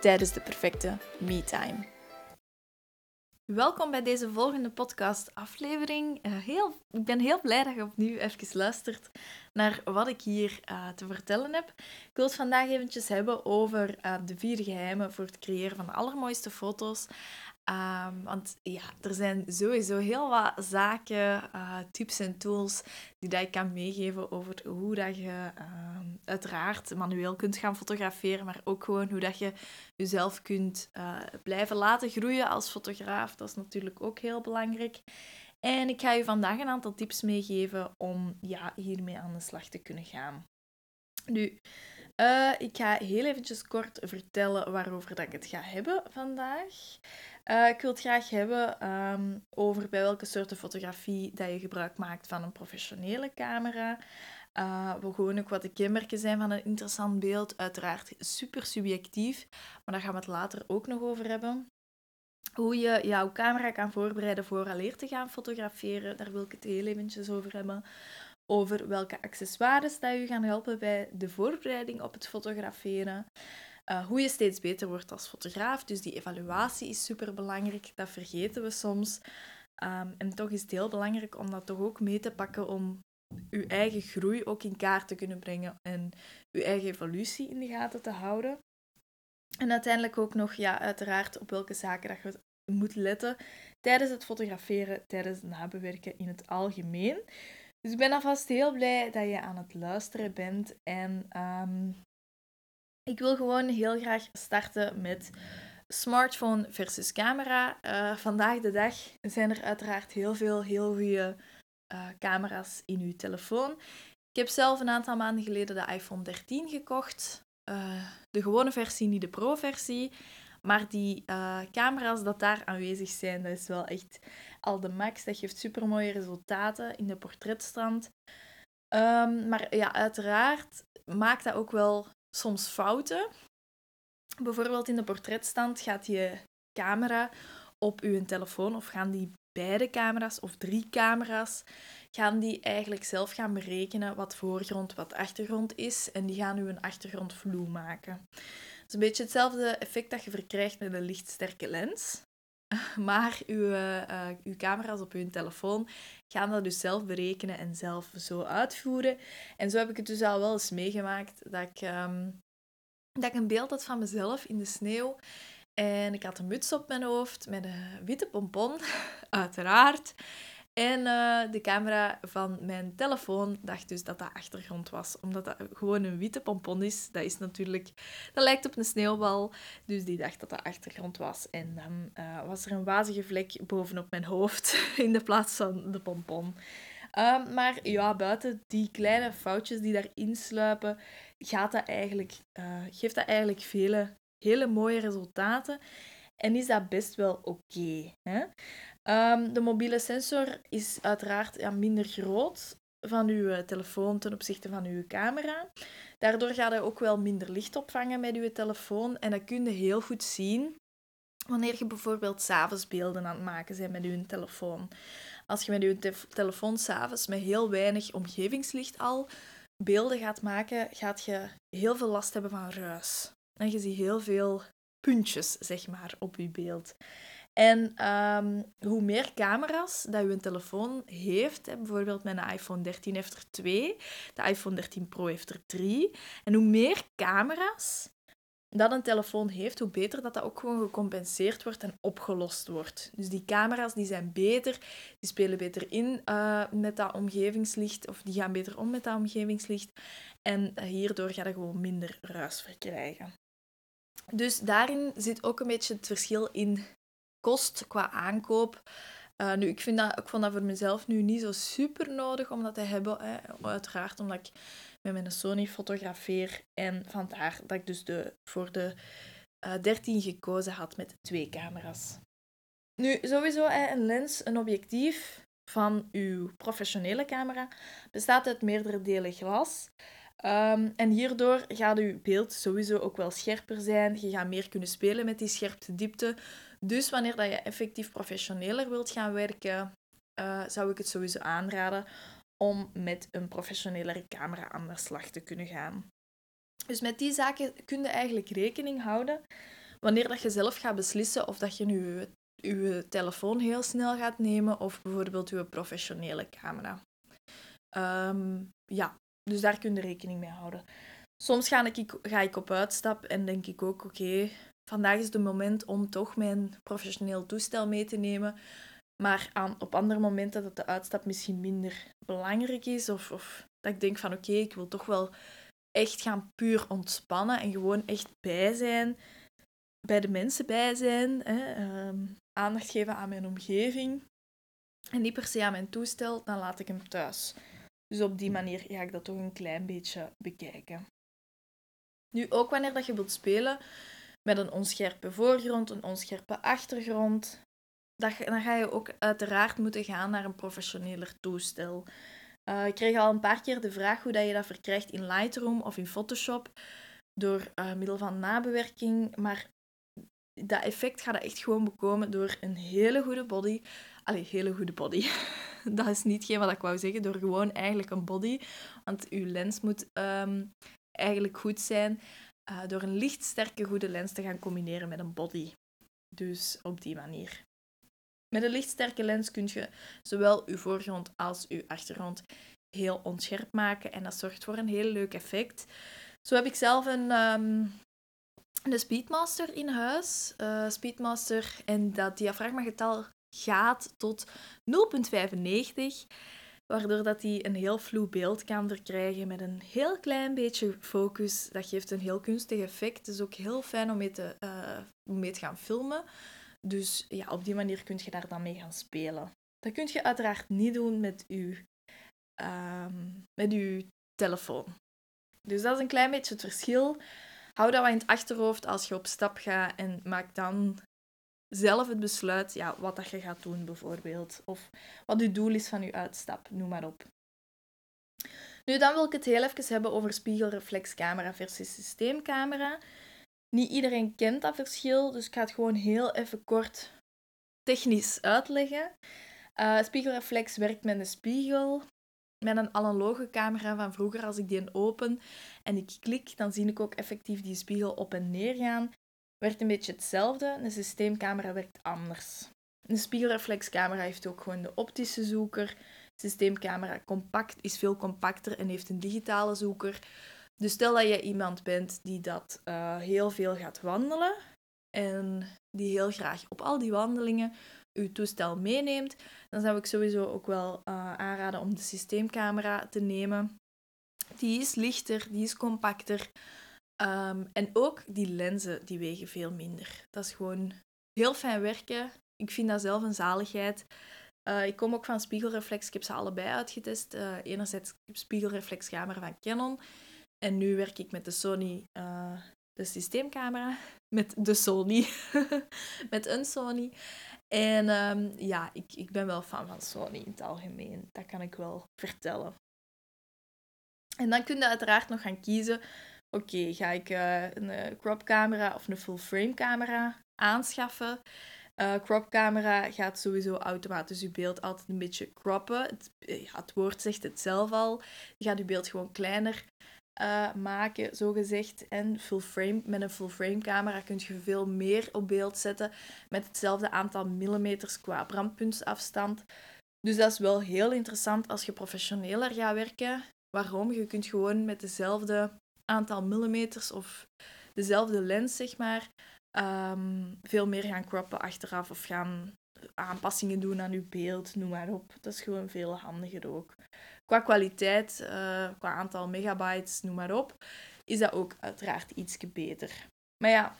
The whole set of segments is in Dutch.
tijdens de perfecte me-time. Welkom bij deze volgende podcast-aflevering. Heel, ik ben heel blij dat je opnieuw even luistert naar wat ik hier uh, te vertellen heb. Ik wil het vandaag eventjes hebben over uh, de vier geheimen voor het creëren van de allermooiste foto's. Um, want ja, er zijn sowieso heel wat zaken, uh, tips en tools die dat ik kan meegeven over hoe dat je uh, uiteraard manueel kunt gaan fotograferen, maar ook gewoon hoe dat je jezelf kunt uh, blijven laten groeien als fotograaf. Dat is natuurlijk ook heel belangrijk. En ik ga je vandaag een aantal tips meegeven om ja, hiermee aan de slag te kunnen gaan. Nu, uh, ik ga heel eventjes kort vertellen waarover dat ik het ga hebben vandaag. Uh, ik wil het graag hebben um, over bij welke soorten fotografie dat je gebruik maakt van een professionele camera. Uh, wat gewoon ook wat de kenmerken zijn van een interessant beeld. Uiteraard super subjectief, maar daar gaan we het later ook nog over hebben. Hoe je jouw camera kan voorbereiden voor alleen te gaan fotograferen, daar wil ik het heel eventjes over hebben over welke accessoires dat je gaan helpen bij de voorbereiding op het fotograferen. Uh, hoe je steeds beter wordt als fotograaf. Dus die evaluatie is super belangrijk. Dat vergeten we soms. Um, en toch is het heel belangrijk om dat toch ook mee te pakken om je eigen groei ook in kaart te kunnen brengen en je eigen evolutie in de gaten te houden. En uiteindelijk ook nog, ja, uiteraard op welke zaken dat je moet letten tijdens het fotograferen, tijdens het nabewerken in het algemeen. Dus ik ben alvast heel blij dat je aan het luisteren bent. En um, ik wil gewoon heel graag starten met smartphone versus camera. Uh, vandaag de dag zijn er uiteraard heel veel heel goede uh, camera's in uw telefoon. Ik heb zelf een aantal maanden geleden de iPhone 13 gekocht. Uh, de gewone versie, niet de pro-versie. Maar die camera's dat daar aanwezig zijn, dat is wel echt al de max. Dat geeft super mooie resultaten in de portretstand. Um, maar ja, uiteraard maakt dat ook wel soms fouten. Bijvoorbeeld in de portretstand gaat je camera op uw telefoon of gaan die beide camera's of drie camera's gaan die eigenlijk zelf gaan berekenen wat voorgrond, wat achtergrond is en die gaan u een achtergrond vloe maken. Het is een beetje hetzelfde effect dat je verkrijgt met een lichtsterke lens. Maar uw, uh, uw camera's op uw telefoon gaan dat dus zelf berekenen en zelf zo uitvoeren. En zo heb ik het dus al wel eens meegemaakt dat ik, um, dat ik een beeld had van mezelf in de sneeuw. En ik had een muts op mijn hoofd met een witte pompon, uiteraard. En uh, de camera van mijn telefoon dacht dus dat dat achtergrond was. Omdat dat gewoon een witte pompon is. Dat is natuurlijk... Dat lijkt op een sneeuwbal. Dus die dacht dat dat achtergrond was. En dan uh, was er een wazige vlek bovenop mijn hoofd in de plaats van de pompon. Um, maar ja, buiten die kleine foutjes die daarin sluipen, gaat dat eigenlijk, uh, geeft dat eigenlijk vele hele mooie resultaten. En is dat best wel oké. Um, de mobiele sensor is uiteraard ja, minder groot van uw eh, telefoon ten opzichte van uw camera. Daardoor gaat hij ook wel minder licht opvangen met uw telefoon. En dat kun je heel goed zien wanneer je bijvoorbeeld s'avonds beelden aan het maken bent met uw telefoon. Als je met uw te telefoon s'avonds met heel weinig omgevingslicht al beelden gaat maken, gaat je heel veel last hebben van ruis. En je ziet heel veel puntjes, zeg maar, op je beeld. En um, hoe meer camera's dat je telefoon heeft, hè, bijvoorbeeld mijn iPhone 13 heeft er twee, de iPhone 13 Pro heeft er drie. En hoe meer camera's dat een telefoon heeft, hoe beter dat dat ook gewoon gecompenseerd wordt en opgelost wordt. Dus die camera's die zijn beter, die spelen beter in uh, met dat omgevingslicht, of die gaan beter om met dat omgevingslicht. En hierdoor ga je gewoon minder ruis verkrijgen. Dus daarin zit ook een beetje het verschil in kost qua aankoop. Uh, nu, ik, vind dat, ik vond dat voor mezelf nu niet zo super nodig om dat te hebben. Uiteraard omdat ik met mijn Sony fotografeer. En vandaar dat ik dus de, voor de 13 gekozen had met twee camera's. Nu, sowieso een lens, een objectief van uw professionele camera bestaat uit meerdere delen glas. Ehm, en hierdoor gaat uw beeld sowieso ook wel scherper zijn. Je gaat meer kunnen spelen met die scherpte diepte. Dus wanneer dat je effectief professioneler wilt gaan werken, uh, zou ik het sowieso aanraden om met een professionelere camera aan de slag te kunnen gaan. Dus met die zaken kun je eigenlijk rekening houden wanneer dat je zelf gaat beslissen of dat je nu je telefoon heel snel gaat nemen of bijvoorbeeld je professionele camera. Ehm, ja, dus daar kun je rekening mee houden. Soms ga ik, ga ik op uitstap en denk ik ook, oké, vandaag is het moment om toch mijn professioneel toestel mee te nemen. Maar aan, op andere momenten dat de uitstap misschien minder belangrijk is. Of, of dat ik denk van oké, ik wil toch wel echt gaan puur ontspannen en gewoon echt bij zijn. Bij de mensen bij zijn. Hè, ehm, aandacht geven aan mijn omgeving. En niet per se aan mijn toestel, dan laat ik hem thuis. Dus op die manier ga ik dat toch een klein beetje bekijken. Nu, ook wanneer dat je wilt spelen met een onscherpe voorgrond, een onscherpe achtergrond, dan ga je ook uiteraard moeten gaan naar een professioneler toestel. Uh, ik kreeg al een paar keer de vraag hoe dat je dat verkrijgt in Lightroom of in Photoshop door uh, middel van nabewerking. Maar dat effect gaat echt gewoon bekomen door een hele goede body. Allee, hele goede body. dat is niet wat ik wou zeggen. Door gewoon eigenlijk een body. Want uw lens moet ehm, eigenlijk goed zijn. Uh, door een lichtsterke goede lens te gaan combineren met een body. Dus op die manier. Met een lichtsterke lens kun je zowel uw voorgrond als uw achtergrond heel onscherp maken. En dat zorgt voor een heel leuk effect. Zo heb ik zelf een, um, een Speedmaster in huis. Uh, Speedmaster en dat diafragmagetal gaat tot 0,95. Waardoor dat hij een heel vloe beeld kan verkrijgen met een heel klein beetje focus. Dat geeft een heel kunstig effect. Het is ook heel fijn om mee te, om mee te gaan filmen. Dus ja, op die manier kun je daar dan mee gaan spelen. Dat kun je uiteraard niet doen met je, ehm, met uw telefoon. Dus dat is een klein beetje het verschil. Hou dat wat in het achterhoofd als je op stap gaat en maak dan zelf het besluit ja, wat dat je gaat doen bijvoorbeeld. Of wat je doel is van je uitstap, noem maar op. Nu, dan wil ik het heel even hebben over spiegelreflexcamera versus systeemcamera. Niet iedereen kent dat verschil, dus ik ga het gewoon heel even kort technisch uitleggen. Uh, spiegelreflex werkt met een spiegel, met een analoge camera van vroeger. Als ik die open en ik klik, dan zie ik ook effectief die spiegel op en neer gaan. Werkt een beetje hetzelfde, een systeemcamera werkt anders. Een spiegelreflexcamera heeft ook gewoon de optische zoeker. Systeemcamera compact is veel compacter en heeft een digitale zoeker. Dus stel dat je iemand bent die dat uh, heel veel gaat wandelen en die heel graag op al die wandelingen uw toestel meeneemt, dan zou ik sowieso ook wel uh, aanraden om de systeemcamera te nemen. Die is lichter, die is compacter. Um, en ook die lenzen, die wegen veel minder. Dat is gewoon heel fijn werken. Ik vind dat zelf een zaligheid. Uh, ik kom ook van spiegelreflex. Ik heb ze allebei uitgetest. Uh, enerzijds spiegelreflexcamera van Canon. En nu werk ik met de Sony, uh, de systeemcamera. Met de Sony. met een Sony. En um, ja, ik, ik ben wel fan van Sony in het algemeen. Dat kan ik wel vertellen. En dan kun je uiteraard nog gaan kiezen. Oké, ga ik uh, een uh, crop camera of een full frame camera aanschaffen? Uh, crop camera gaat sowieso automatisch je beeld altijd een beetje croppen. Het, ja, het woord zegt het zelf al. Je gaat je beeld gewoon kleiner maken, zogezegd. En full frame, met een full frame camera kun je veel meer op beeld zetten met hetzelfde aantal millimeters qua brandpuntsafstand. Dus dat is wel heel interessant als je professioneler gaat werken. Waarom? Je kunt gewoon met dezelfde aantal millimeters of dezelfde lens, zeg maar, ehm, veel meer gaan croppen achteraf of gaan aanpassingen doen aan je beeld, noem maar op. Dat is gewoon veel handiger ook qua kwaliteit, uh, qua aantal megabytes, noem maar op, is dat ook uiteraard iets beter. Maar ja,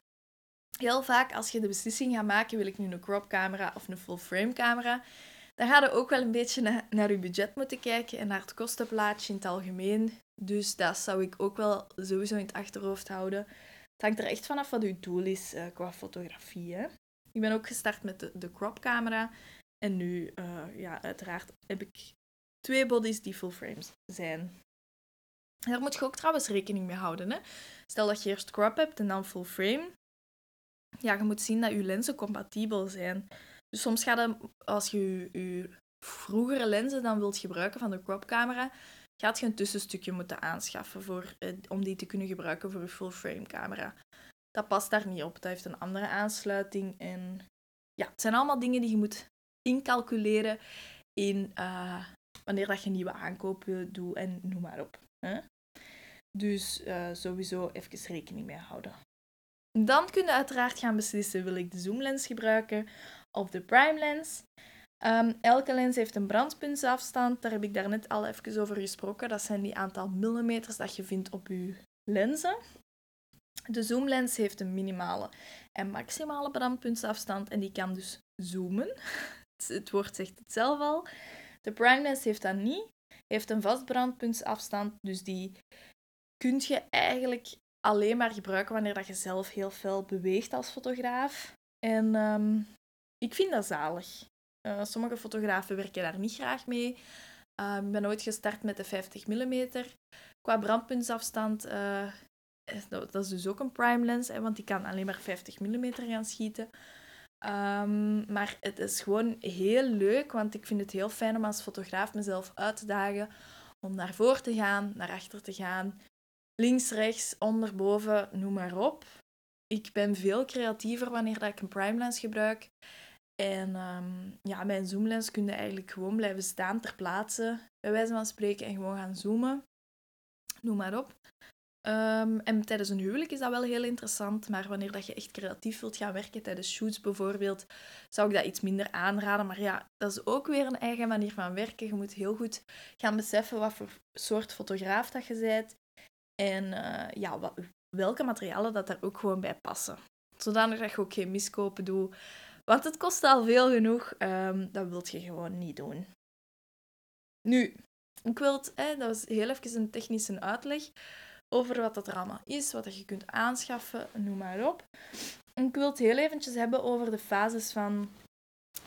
heel vaak als je de beslissing gaat maken, wil ik nu een crop camera of een full frame camera, dan ga je ook wel een beetje naar je budget moeten kijken en naar het kostenplaatje in het algemeen. Dus dat zou ik ook wel sowieso in het achterhoofd houden. Het hangt er echt vanaf wat uw doel is uh, qua fotografie. Ik ben ook gestart met de, crop camera. En nu, uh, ja, uiteraard heb ik twee bodies die full frames zijn. Daar moet je ook trouwens rekening mee houden. Hè? Stel dat je eerst crop hebt en dan full frame. Ja, je moet zien dat je lenzen compatibel zijn. Dus soms gaat het, als je je, vroegere lenzen dan wilt gebruiken van de cropcamera, gaat je een tussenstukje moeten aanschaffen voor, eh, om die te kunnen gebruiken voor je full frame camera. Dat past daar niet op. Dat heeft een andere aansluiting. En ja, het zijn allemaal dingen die je moet incalculeren in uh, wanneer dat je nieuwe aankopen doet en noem maar op. Hè? Dus uh, sowieso even rekening mee houden. Dan kun je uiteraard gaan beslissen, wil ik de zoomlens gebruiken of de prime lens. Um, elke lens heeft een brandpuntsafstand, daar heb ik daarnet al even over gesproken. Dat zijn die aantal millimeters dat je vindt op je lenzen. De zoomlens heeft een minimale en maximale brandpuntsafstand en die kan dus zoomen. Het woord zegt het zelf al. De prime lens heeft dat niet. Heeft een vast brandpuntsafstand, dus die kun je eigenlijk alleen maar gebruiken wanneer dat je zelf heel veel beweegt als fotograaf. En um, ik vind dat zalig. Uh, sommige fotografen werken daar niet graag mee. Uh, ik ben ooit gestart met de 50 mm. Qua brandpuntsafstand, uh, dat is dus ook een prime lens, hè, want die kan alleen maar 50 mm gaan schieten. Um, maar het is gewoon heel leuk, want ik vind het heel fijn om als fotograaf mezelf uit te dagen om naar voor te gaan, naar achter te gaan, links, rechts, onder, boven, noem maar op. Ik ben veel creatiever wanneer dat ik een prime lens gebruik. En um, ja, mijn zoomlens kun je eigenlijk gewoon blijven staan ter plaatse, bij wijze van spreken, en gewoon gaan zoomen. Noem maar op. Um, en tijdens een huwelijk is dat wel heel interessant, maar wanneer dat je echt creatief wilt gaan werken, tijdens shoots bijvoorbeeld, zou ik dat iets minder aanraden. Maar ja, dat is ook weer een eigen manier van werken. Je moet heel goed gaan beseffen wat voor soort fotograaf dat je bent. En uh, ja, welke materialen dat daar ook gewoon bij passen. Zodanig dat je ook geen miskopen doet. Want het kost al veel genoeg. Um, dat wilt je gewoon niet doen. Nu, ik wil dat was heel even een technische uitleg over wat dat er allemaal is, wat je kunt aanschaffen, noem maar op. ik wil het heel eventjes hebben over de fases van,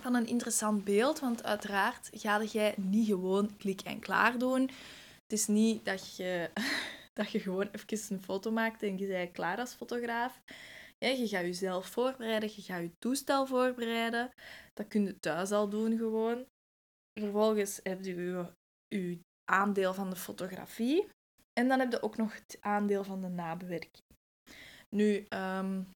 van een interessant beeld, want uiteraard ga jij niet gewoon klik en klaar doen. Het is niet dat je, dat je gewoon even een foto maakt en je bent klaar als fotograaf. Je gaat jezelf voorbereiden, je gaat je toestel voorbereiden. Dat kun je thuis al doen gewoon. Vervolgens heb je je, je aandeel van de fotografie. En dan heb je ook nog het aandeel van de nabewerking. Nu, um,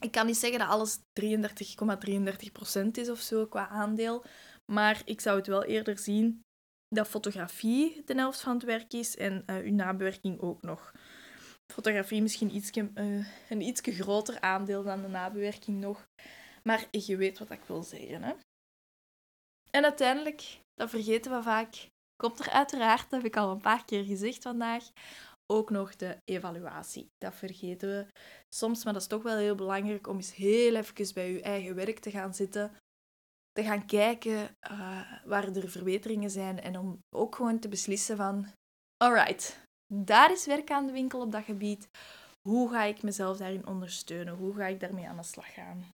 ik kan niet zeggen dat alles 33,33% is of zo qua aandeel. Maar ik zou het wel eerder zien dat fotografie de helft van het werk is en uh, uw nabewerking ook nog. Fotografie misschien ietsje, uh, een iets groter aandeel dan de nabewerking nog. Maar je weet wat ik wil zeggen. Hè? En uiteindelijk, dat vergeten we vaak, komt er uiteraard, dat heb ik al een paar keer gezegd vandaag, ook nog de evaluatie. Dat vergeten we soms, maar dat is toch wel heel belangrijk om eens heel even bij je eigen werk te gaan zitten. Te gaan kijken uh, waar er verbeteringen zijn en om ook gewoon te beslissen van, alright, daar is werk aan de winkel op dat gebied. Hoe ga ik mezelf daarin ondersteunen? Hoe ga ik daarmee aan de slag gaan?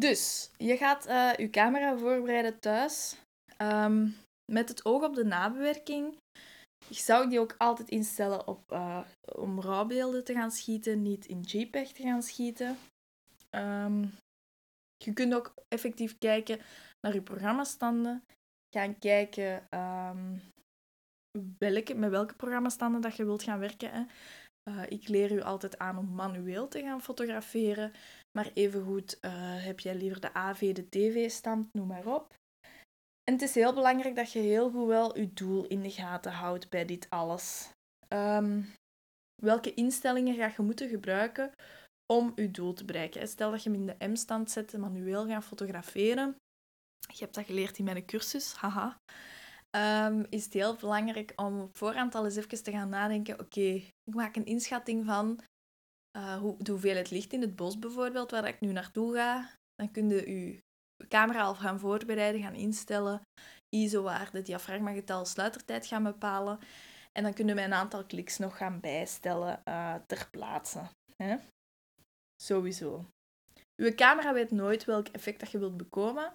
Dus, je gaat uh, je camera voorbereiden thuis. Ehm, met het oog op de nabewerking zou ik die ook altijd instellen op, uh, om rawbeelden te gaan schieten, niet in JPEG te gaan schieten. Um, je kunt ook effectief kijken naar je programmastanden. Gaan kijken um, welke, met welke programmastanden dat je wilt gaan werken. Hè. Uh, ik leer u altijd aan om manueel te gaan fotograferen. Maar evengoed uh, heb jij liever de AV, de TV-stand, noem maar op. En het is heel belangrijk dat je heel goed wel je doel in de gaten houdt bij dit alles. Um, welke instellingen ga je moeten gebruiken om je doel te bereiken? Stel dat je hem in de M-stand zet en manueel gaan fotograferen. Je hebt dat geleerd in mijn cursus, haha. Um, is het heel belangrijk om op voorhand al eens even te gaan nadenken. Oké, ik maak een inschatting van uh, hoe, de hoeveelheid licht in het bos bijvoorbeeld, waar ik nu naartoe ga. Dan kun je je camera al gaan voorbereiden, gaan instellen, ISO-waarde, diafragmagetal, sluitertijd gaan bepalen. En dan kunnen we een aantal kliks nog gaan bijstellen uh, ter plaatse. Hè? Sowieso. Uw camera weet nooit welk effect dat je wilt bekomen,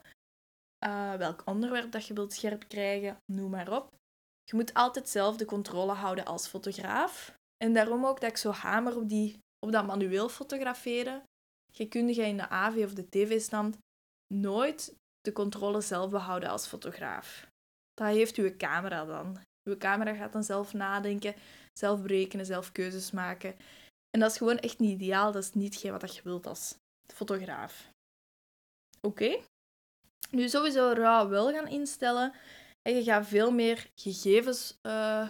uh, welk onderwerp dat je wilt scherp krijgen, noem maar op. Je moet altijd zelf de controle houden als fotograaf. En daarom ook dat ik zo hamer op, die, op dat manueel fotograferen. Je kunt je in de AV of de TV-stand nooit de controle zelf behouden als fotograaf. Dat heeft uw camera dan. Uw camera gaat dan zelf nadenken, zelf berekenen, zelf keuzes maken. En dat is gewoon echt niet ideaal. Dat is niet wat je wilt als fotograaf. Oké? Nu sowieso RAW wel gaan instellen. En je gaat veel meer gegevens uh,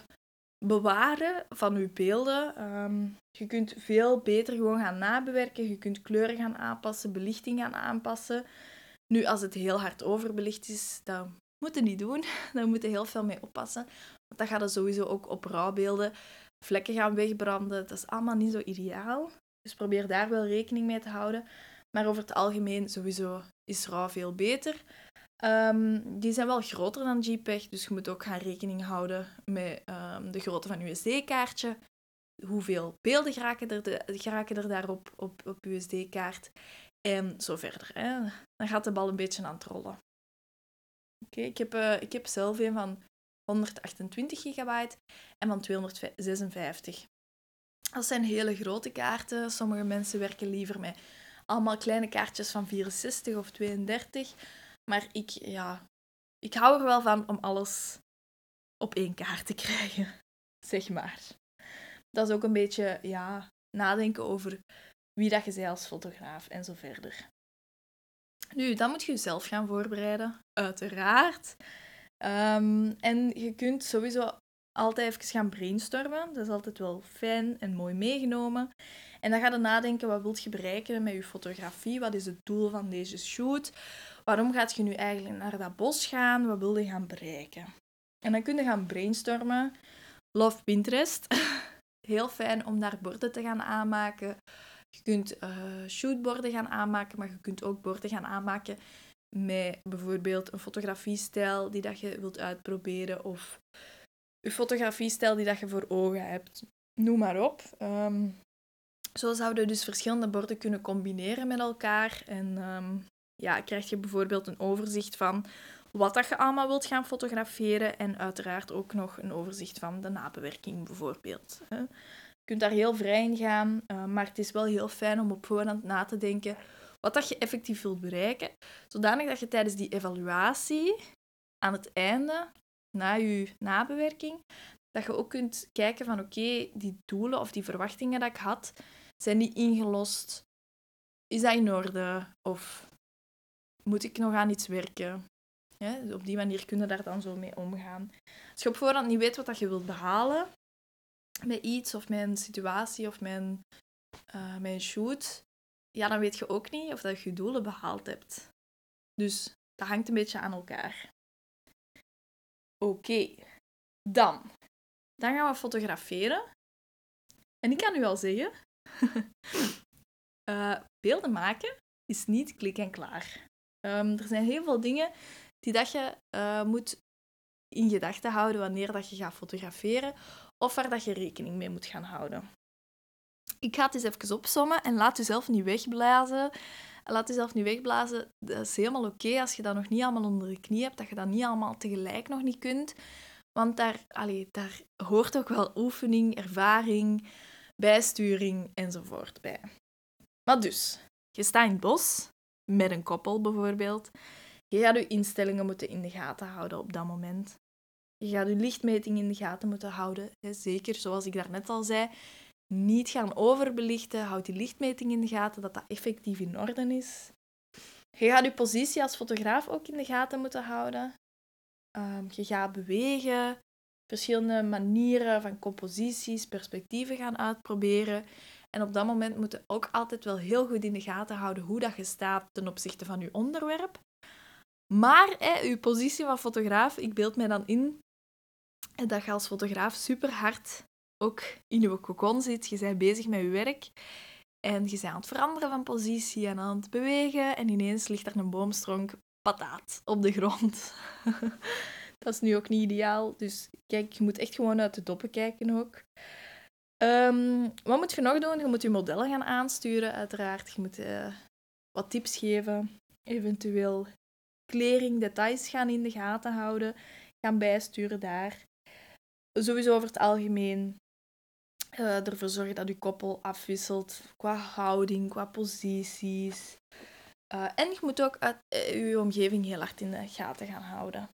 bewaren van je beelden. Ehm, je kunt veel beter gewoon gaan nabewerken. Je kunt kleuren gaan aanpassen, belichting gaan aanpassen. Nu, als het heel hard overbelicht is, dat moet je niet doen. Daar moet je heel veel mee oppassen. Want dan gaat er sowieso ook op rouwbeelden vlekken gaan wegbranden. Dat is allemaal niet zo ideaal. Dus probeer daar wel rekening mee te houden. Maar over het algemeen sowieso is RAW veel beter. Um, die zijn wel groter dan JPEG, dus je moet ook gaan rekening houden met um, de grootte van je SD-kaartje. Hoeveel beelden geraken er, de, geraken er daarop op, op je SD-kaart. En zo verder. Hè. Dan gaat de bal een beetje aan het rollen. Oké, ik, heb, uh, ik heb zelf een van 128 gigabyte en van 256. Dat zijn hele grote kaarten. Sommige mensen werken liever met allemaal kleine kaartjes van 64 of 32. Maar ik, ja, ik hou er wel van om alles op één kaart te krijgen, zeg maar. Dat is ook een beetje, ja, nadenken over wie dat je bent als fotograaf en zo verder. Nu, dan moet je jezelf gaan voorbereiden, uiteraard. Um, en je kunt sowieso altijd even gaan brainstormen. Dat is altijd wel fijn en mooi meegenomen. En dan ga je nadenken, wat wilt je bereiken met je fotografie? Wat is het doel van deze shoot? Waarom gaat je nu eigenlijk naar dat bos gaan? Wat wil je gaan bereiken? En dan kun je gaan brainstormen. Love Pinterest. Heel fijn om daar borden te gaan aanmaken. Je kunt uh, shootborden gaan aanmaken, maar je kunt ook borden gaan aanmaken met bijvoorbeeld een fotografiestijl die dat je wilt uitproberen of je fotografiestijl die dat je voor ogen hebt. Noem maar op. Um, zo zouden we dus verschillende borden kunnen combineren met elkaar. En um, ja, krijg je bijvoorbeeld een overzicht van wat dat je allemaal wilt gaan fotograferen. En uiteraard ook nog een overzicht van de nabewerking bijvoorbeeld. Je kunt daar heel vrij in gaan, uh, maar het is wel heel fijn om op voorhand na te denken wat dat je effectief wilt bereiken. Zodanig dat je tijdens die evaluatie aan het einde, na je nabewerking, dat je ook kunt kijken van oké, die doelen of die verwachtingen dat ik had, zijn die ingelost? Is dat in orde? Of moet ik nog aan iets werken? Op die manier kun je daar dan zo mee omgaan. Als je op voorhand niet weet wat je wilt behalen met iets of een situatie of uh, met een shoot, ja, dan weet je ook niet of dat je je doelen behaald hebt. Dus dat hangt een beetje aan elkaar. Oké, dan. Dan gaan we fotograferen. En ik kan u al zeggen, uh, beelden maken is niet klik en klaar. Um, er zijn heel veel dingen die dat je uh, moet in gedachten houden wanneer dat je gaat fotograferen of waar dat je rekening mee moet gaan houden. Ik ga het eens even opsommen en laat jezelf niet wegblazen. Laat jezelf niet wegblazen. Dat is helemaal oké als je dat nog niet allemaal onder de knie hebt, dat je dat niet allemaal tegelijk nog niet kunt. Want daar, allee, daar hoort ook wel oefening, ervaring, bijsturing enzovoort bij. Maar dus, je staat in het bos, met een koppel bijvoorbeeld. Je gaat je instellingen moeten in de gaten houden op dat moment. Je gaat je lichtmeting in de gaten moeten houden. Zeker, zoals ik daarnet al zei, niet gaan overbelichten. Houd die lichtmeting in de gaten, dat dat effectief in orde is. Je gaat je positie als fotograaf ook in de gaten moeten houden. Ehm, je gaat bewegen, verschillende manieren van composities, perspectieven gaan uitproberen. En op dat moment moet je ook altijd wel heel goed in de gaten houden hoe dat je staat ten opzichte van je onderwerp. Maar je positie van fotograaf, ik beeld mij dan in dat je als fotograaf super hard ook in je cocon zit. Je bent bezig met je werk. En je bent aan het veranderen van positie en aan het bewegen. En ineens ligt er een boomstronk pataat op de grond. dat is nu ook niet ideaal. Dus kijk, je moet echt gewoon uit de doppen kijken ook. Ehm, wat moet je nog doen? Je moet je modellen gaan aansturen, uiteraard. Je moet uh, wat tips geven. Eventueel klering, details gaan in de gaten houden. Gaan bijsturen daar. Sowieso over het algemeen uh, ervoor zorgen dat je koppel afwisselt qua houding, qua posities. Uh, en je moet ook uit, je omgeving heel hard in de gaten gaan houden.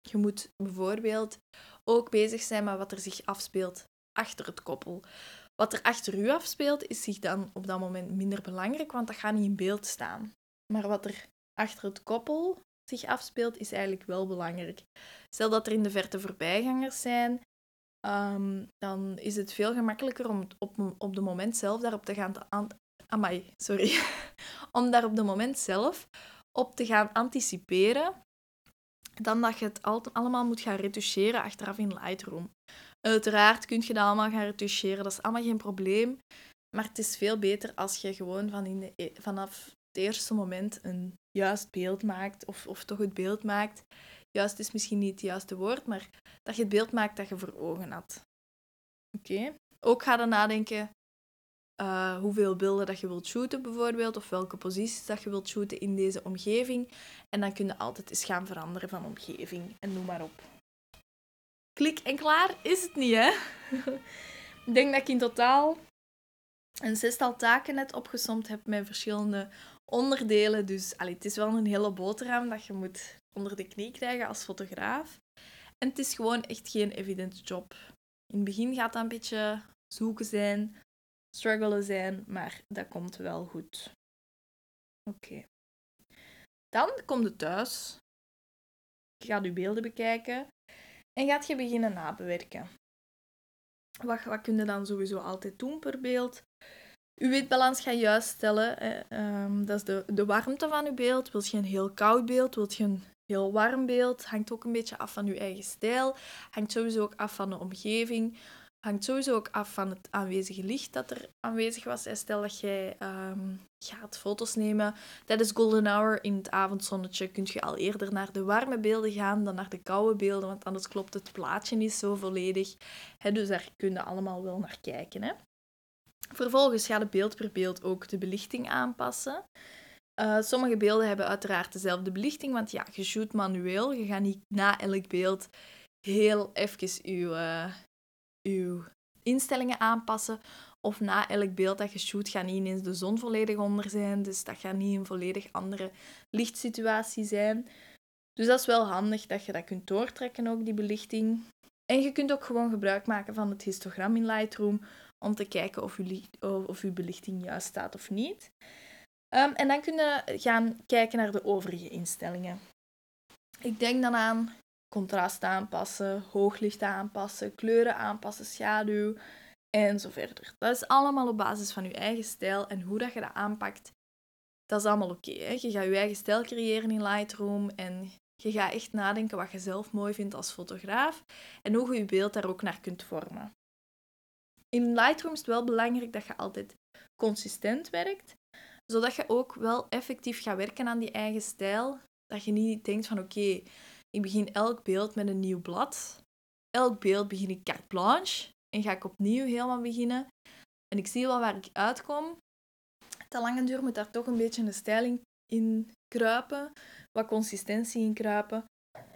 Je moet bijvoorbeeld ook bezig zijn met wat er zich afspeelt achter het koppel. Wat er achter u afspeelt, is zich dan op dat moment minder belangrijk, want dat gaat niet in beeld staan. Maar wat er achter het koppel zich afspeelt, is eigenlijk wel belangrijk. Stel dat er in de verte voorbijgangers zijn, um, dan is het veel gemakkelijker om op, op de moment zelf daarop te gaan... Amai, sorry. om daar op de moment zelf op te gaan anticiperen dan dat je het allemaal moet gaan retoucheren achteraf in Lightroom. Uiteraard kun je dat allemaal gaan retoucheren, dat is allemaal geen probleem. Maar het is veel beter als je gewoon van in de, e-, vanaf het eerste moment een juist beeld maakt, of, of toch het beeld maakt. Juist is misschien niet het juiste woord, maar dat je het beeld maakt dat je voor ogen had. Oké. Ook ga dan nadenken uh, hoeveel beelden dat je wilt shooten bijvoorbeeld, of welke posities dat je wilt shooten in deze omgeving. En dan kun je altijd eens gaan veranderen van omgeving en noem maar op. Klik en klaar is het niet, hè? ik denk dat ik in totaal een zestal taken net opgesomd heb met verschillende onderdelen. Dus allee, het is wel een hele boterham dat je moet onder de knie krijgen als fotograaf. En het is gewoon echt geen evident job. In het begin gaat dat een beetje zoeken zijn, struggelen zijn, maar dat komt wel goed. Oké. Dan kom je thuis. Je gaat je beelden bekijken en gaat je beginnen nabewerken. Wat, wat kun je dan sowieso altijd doen per beeld? Uw witbalans ga je juist stellen. Ehm, dat is de, de warmte van uw beeld. Wilt je een heel koud beeld? Wilt je een heel warm beeld? Hangt ook een beetje af van uw eigen stijl. Hangt sowieso ook af van de omgeving hangt sowieso ook af van het aanwezige licht dat er aanwezig was. Stel dat jij um, gaat foto's nemen tijdens golden hour in het avondzonnetje, kun je al eerder naar de warme beelden gaan dan naar de koude beelden, want anders klopt het plaatje niet zo volledig. dus daar kun je allemaal wel naar kijken. Hè. Vervolgens gaat de beeld per beeld ook de belichting aanpassen. Uh, sommige beelden hebben uiteraard dezelfde belichting, want ja, je shoot manueel. Je gaat niet na elk beeld heel even je, uw instellingen aanpassen. Of na elk beeld dat je shoot, gaat niet ineens de zon volledig onder zijn. Dus dat gaat niet een volledig andere lichtsituatie zijn. Dus dat is wel handig dat je dat kunt doortrekken, ook die belichting. En je kunt ook gewoon gebruik maken van het histogram in Lightroom om te kijken of je, of je belichting juist staat of niet. Ehm, en dan kun je gaan kijken naar de overige instellingen. Ik denk dan aan contrast aanpassen, hooglicht aanpassen, kleuren aanpassen, schaduw en zo verder. Dat is allemaal op basis van je eigen stijl en hoe dat je dat aanpakt. Dat is allemaal oké. je gaat je eigen stijl creëren in Lightroom en je gaat echt nadenken wat je zelf mooi vindt als fotograaf en hoe je je beeld daar ook naar kunt vormen. In Lightroom is het wel belangrijk dat je altijd consistent werkt, zodat je ook wel effectief gaat werken aan die eigen stijl. Dat je niet denkt van oké, ik begin elk beeld met een nieuw blad. Elk beeld begin ik carte blanche en ga ik opnieuw helemaal beginnen. En ik zie wel waar ik uitkom. Te lange duur moet daar toch een beetje een stijling in kruipen, wat consistentie in kruipen.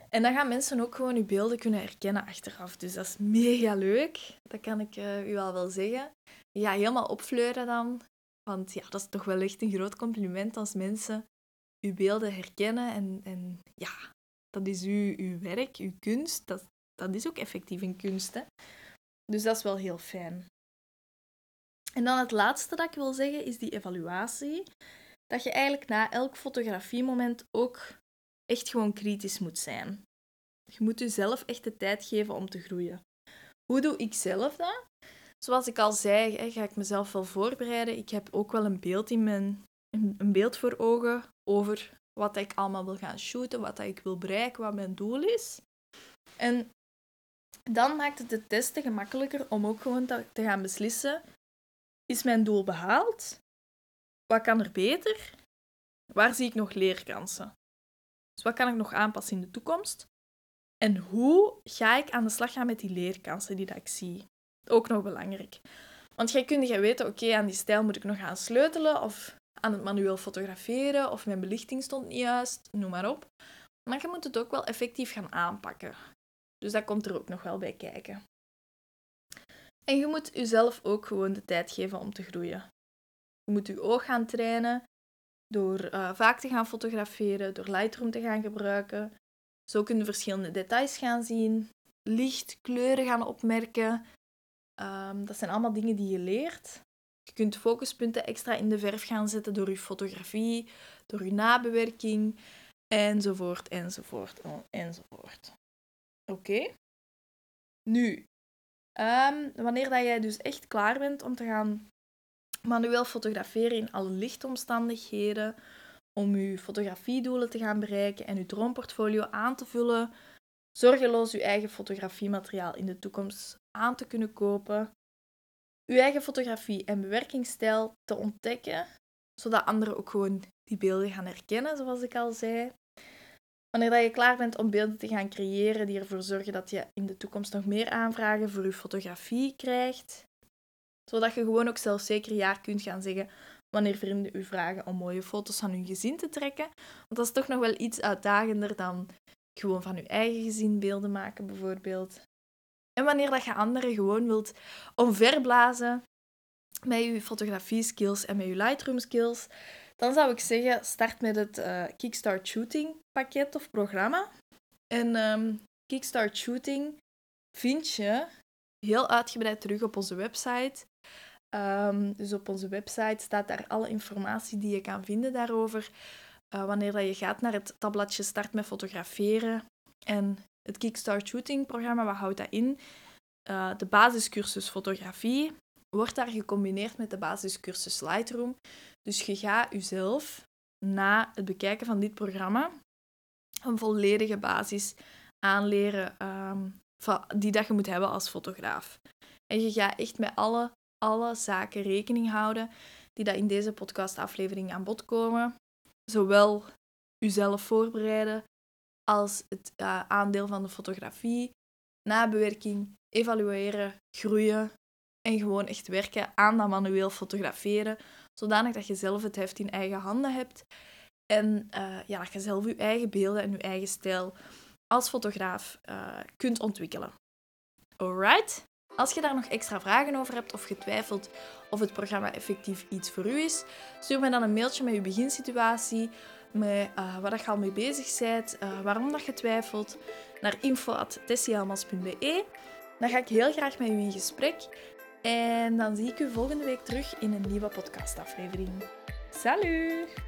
En dan gaan mensen ook gewoon uw beelden kunnen herkennen achteraf. Dus dat is mega leuk. Dat kan ik uh, u al wel zeggen. Gaat helemaal opfleuren dan. Want ja, dat is toch wel echt een groot compliment als mensen uw beelden herkennen. En, en ja, dat is uw, uw werk, uw kunst. Dat, dat is ook effectief een kunst. Hè? Dus dat is wel heel fijn. En dan het laatste dat ik wil zeggen is die evaluatie. Dat je eigenlijk na elk fotografiemoment ook echt gewoon kritisch moet zijn. Je moet jezelf echt de tijd geven om te groeien. Hoe doe ik zelf dat? Zoals ik al zei, ga ik mezelf wel voorbereiden. Ik heb ook wel een beeld in mijn een beeld voor ogen over wat ik allemaal wil gaan shooten, wat ik wil bereiken, wat mijn doel is. En dan maakt het de testen gemakkelijker om ook gewoon te, te gaan beslissen: is mijn doel behaald? Wat kan er beter? Waar zie ik nog leerkansen? Dus wat kan ik nog aanpassen in de toekomst? En hoe ga ik aan de slag gaan met die leerkansen die dat ik zie? Ook nog belangrijk. Want jij kunt je weten, oké, aan die stijl moet ik nog gaan sleutelen, of aan het manueel fotograferen, of mijn belichting stond niet juist, noem maar op. Maar je moet het ook wel effectief gaan aanpakken. Dus dat komt er ook nog wel bij kijken. En je moet jezelf ook gewoon de tijd geven om te groeien. Je moet je oog gaan trainen door uh, vaak te gaan fotograferen, door Lightroom te gaan gebruiken. Zo kun je verschillende details gaan zien, licht, kleuren gaan opmerken. Um, dat zijn allemaal dingen die je leert. Je kunt focuspunten extra in de verf gaan zetten door je fotografie, door je nabewerking, enzovoort, enzovoort, enzovoort. Oké? Nu, um, wanneer dat jij dus echt klaar bent om te gaan manueel fotograferen in alle lichtomstandigheden, om je fotografiedoelen te gaan bereiken en je droomportfolio aan te vullen, zorgeloos je eigen fotografiemateriaal in de toekomst aan te kunnen kopen, je eigen fotografie en bewerkingsstijl te ontdekken, zodat anderen ook gewoon die beelden gaan herkennen, zoals ik al zei. Wanneer dat je klaar bent om beelden te gaan creëren die ervoor zorgen dat je in de toekomst nog meer aanvragen voor je fotografie krijgt, zodat je gewoon ook zelfzeker ja kunt gaan zeggen wanneer vrienden u vragen om mooie foto's van hun gezin te trekken. Want dat is toch nog wel iets uitdagender dan gewoon van je eigen gezin beelden maken, bijvoorbeeld. En wanneer dat je anderen gewoon wilt omverblazen met je fotografie skills en met je Lightroom skills, dan zou ik zeggen, start met het uh, Kickstart Shooting pakket of programma. En um, Kickstart Shooting vind je heel uitgebreid terug op onze website. Um, dus op onze website staat daar alle informatie die je kan vinden daarover. Uh, wanneer dat je gaat naar het tabbladje Start met fotograferen en het Kickstart Shooting programma, wat houdt dat in? Uh, de basiscursus fotografie wordt daar gecombineerd met de basiscursus Lightroom. Dus je gaat jezelf na het bekijken van dit programma een volledige basis aanleren um, die dat je moet hebben als fotograaf. En je gaat echt met alle, alle zaken rekening houden die dat in deze podcastaflevering aan bod komen. Zowel jezelf voorbereiden als het uh, aandeel van de fotografie, nabewerking, evalueren, groeien en gewoon echt werken aan dat manueel fotograferen, zodanig dat je zelf het heft in eigen handen hebt en uh, ja, dat je zelf je eigen beelden en je eigen stijl als fotograaf uh, kunt ontwikkelen. Alright? Als je daar nog extra vragen over hebt of getwijfeld of het programma effectief iets voor u is, stuur me dan een mailtje met je beginsituatie, met uh, waar je al mee bezig bent, uh, waarom dat je twijfelt, naar info.tessialmas.be. Dan ga ik heel graag met u in gesprek en dan zie ik u volgende week terug in een nieuwe podcastaflevering. Salut!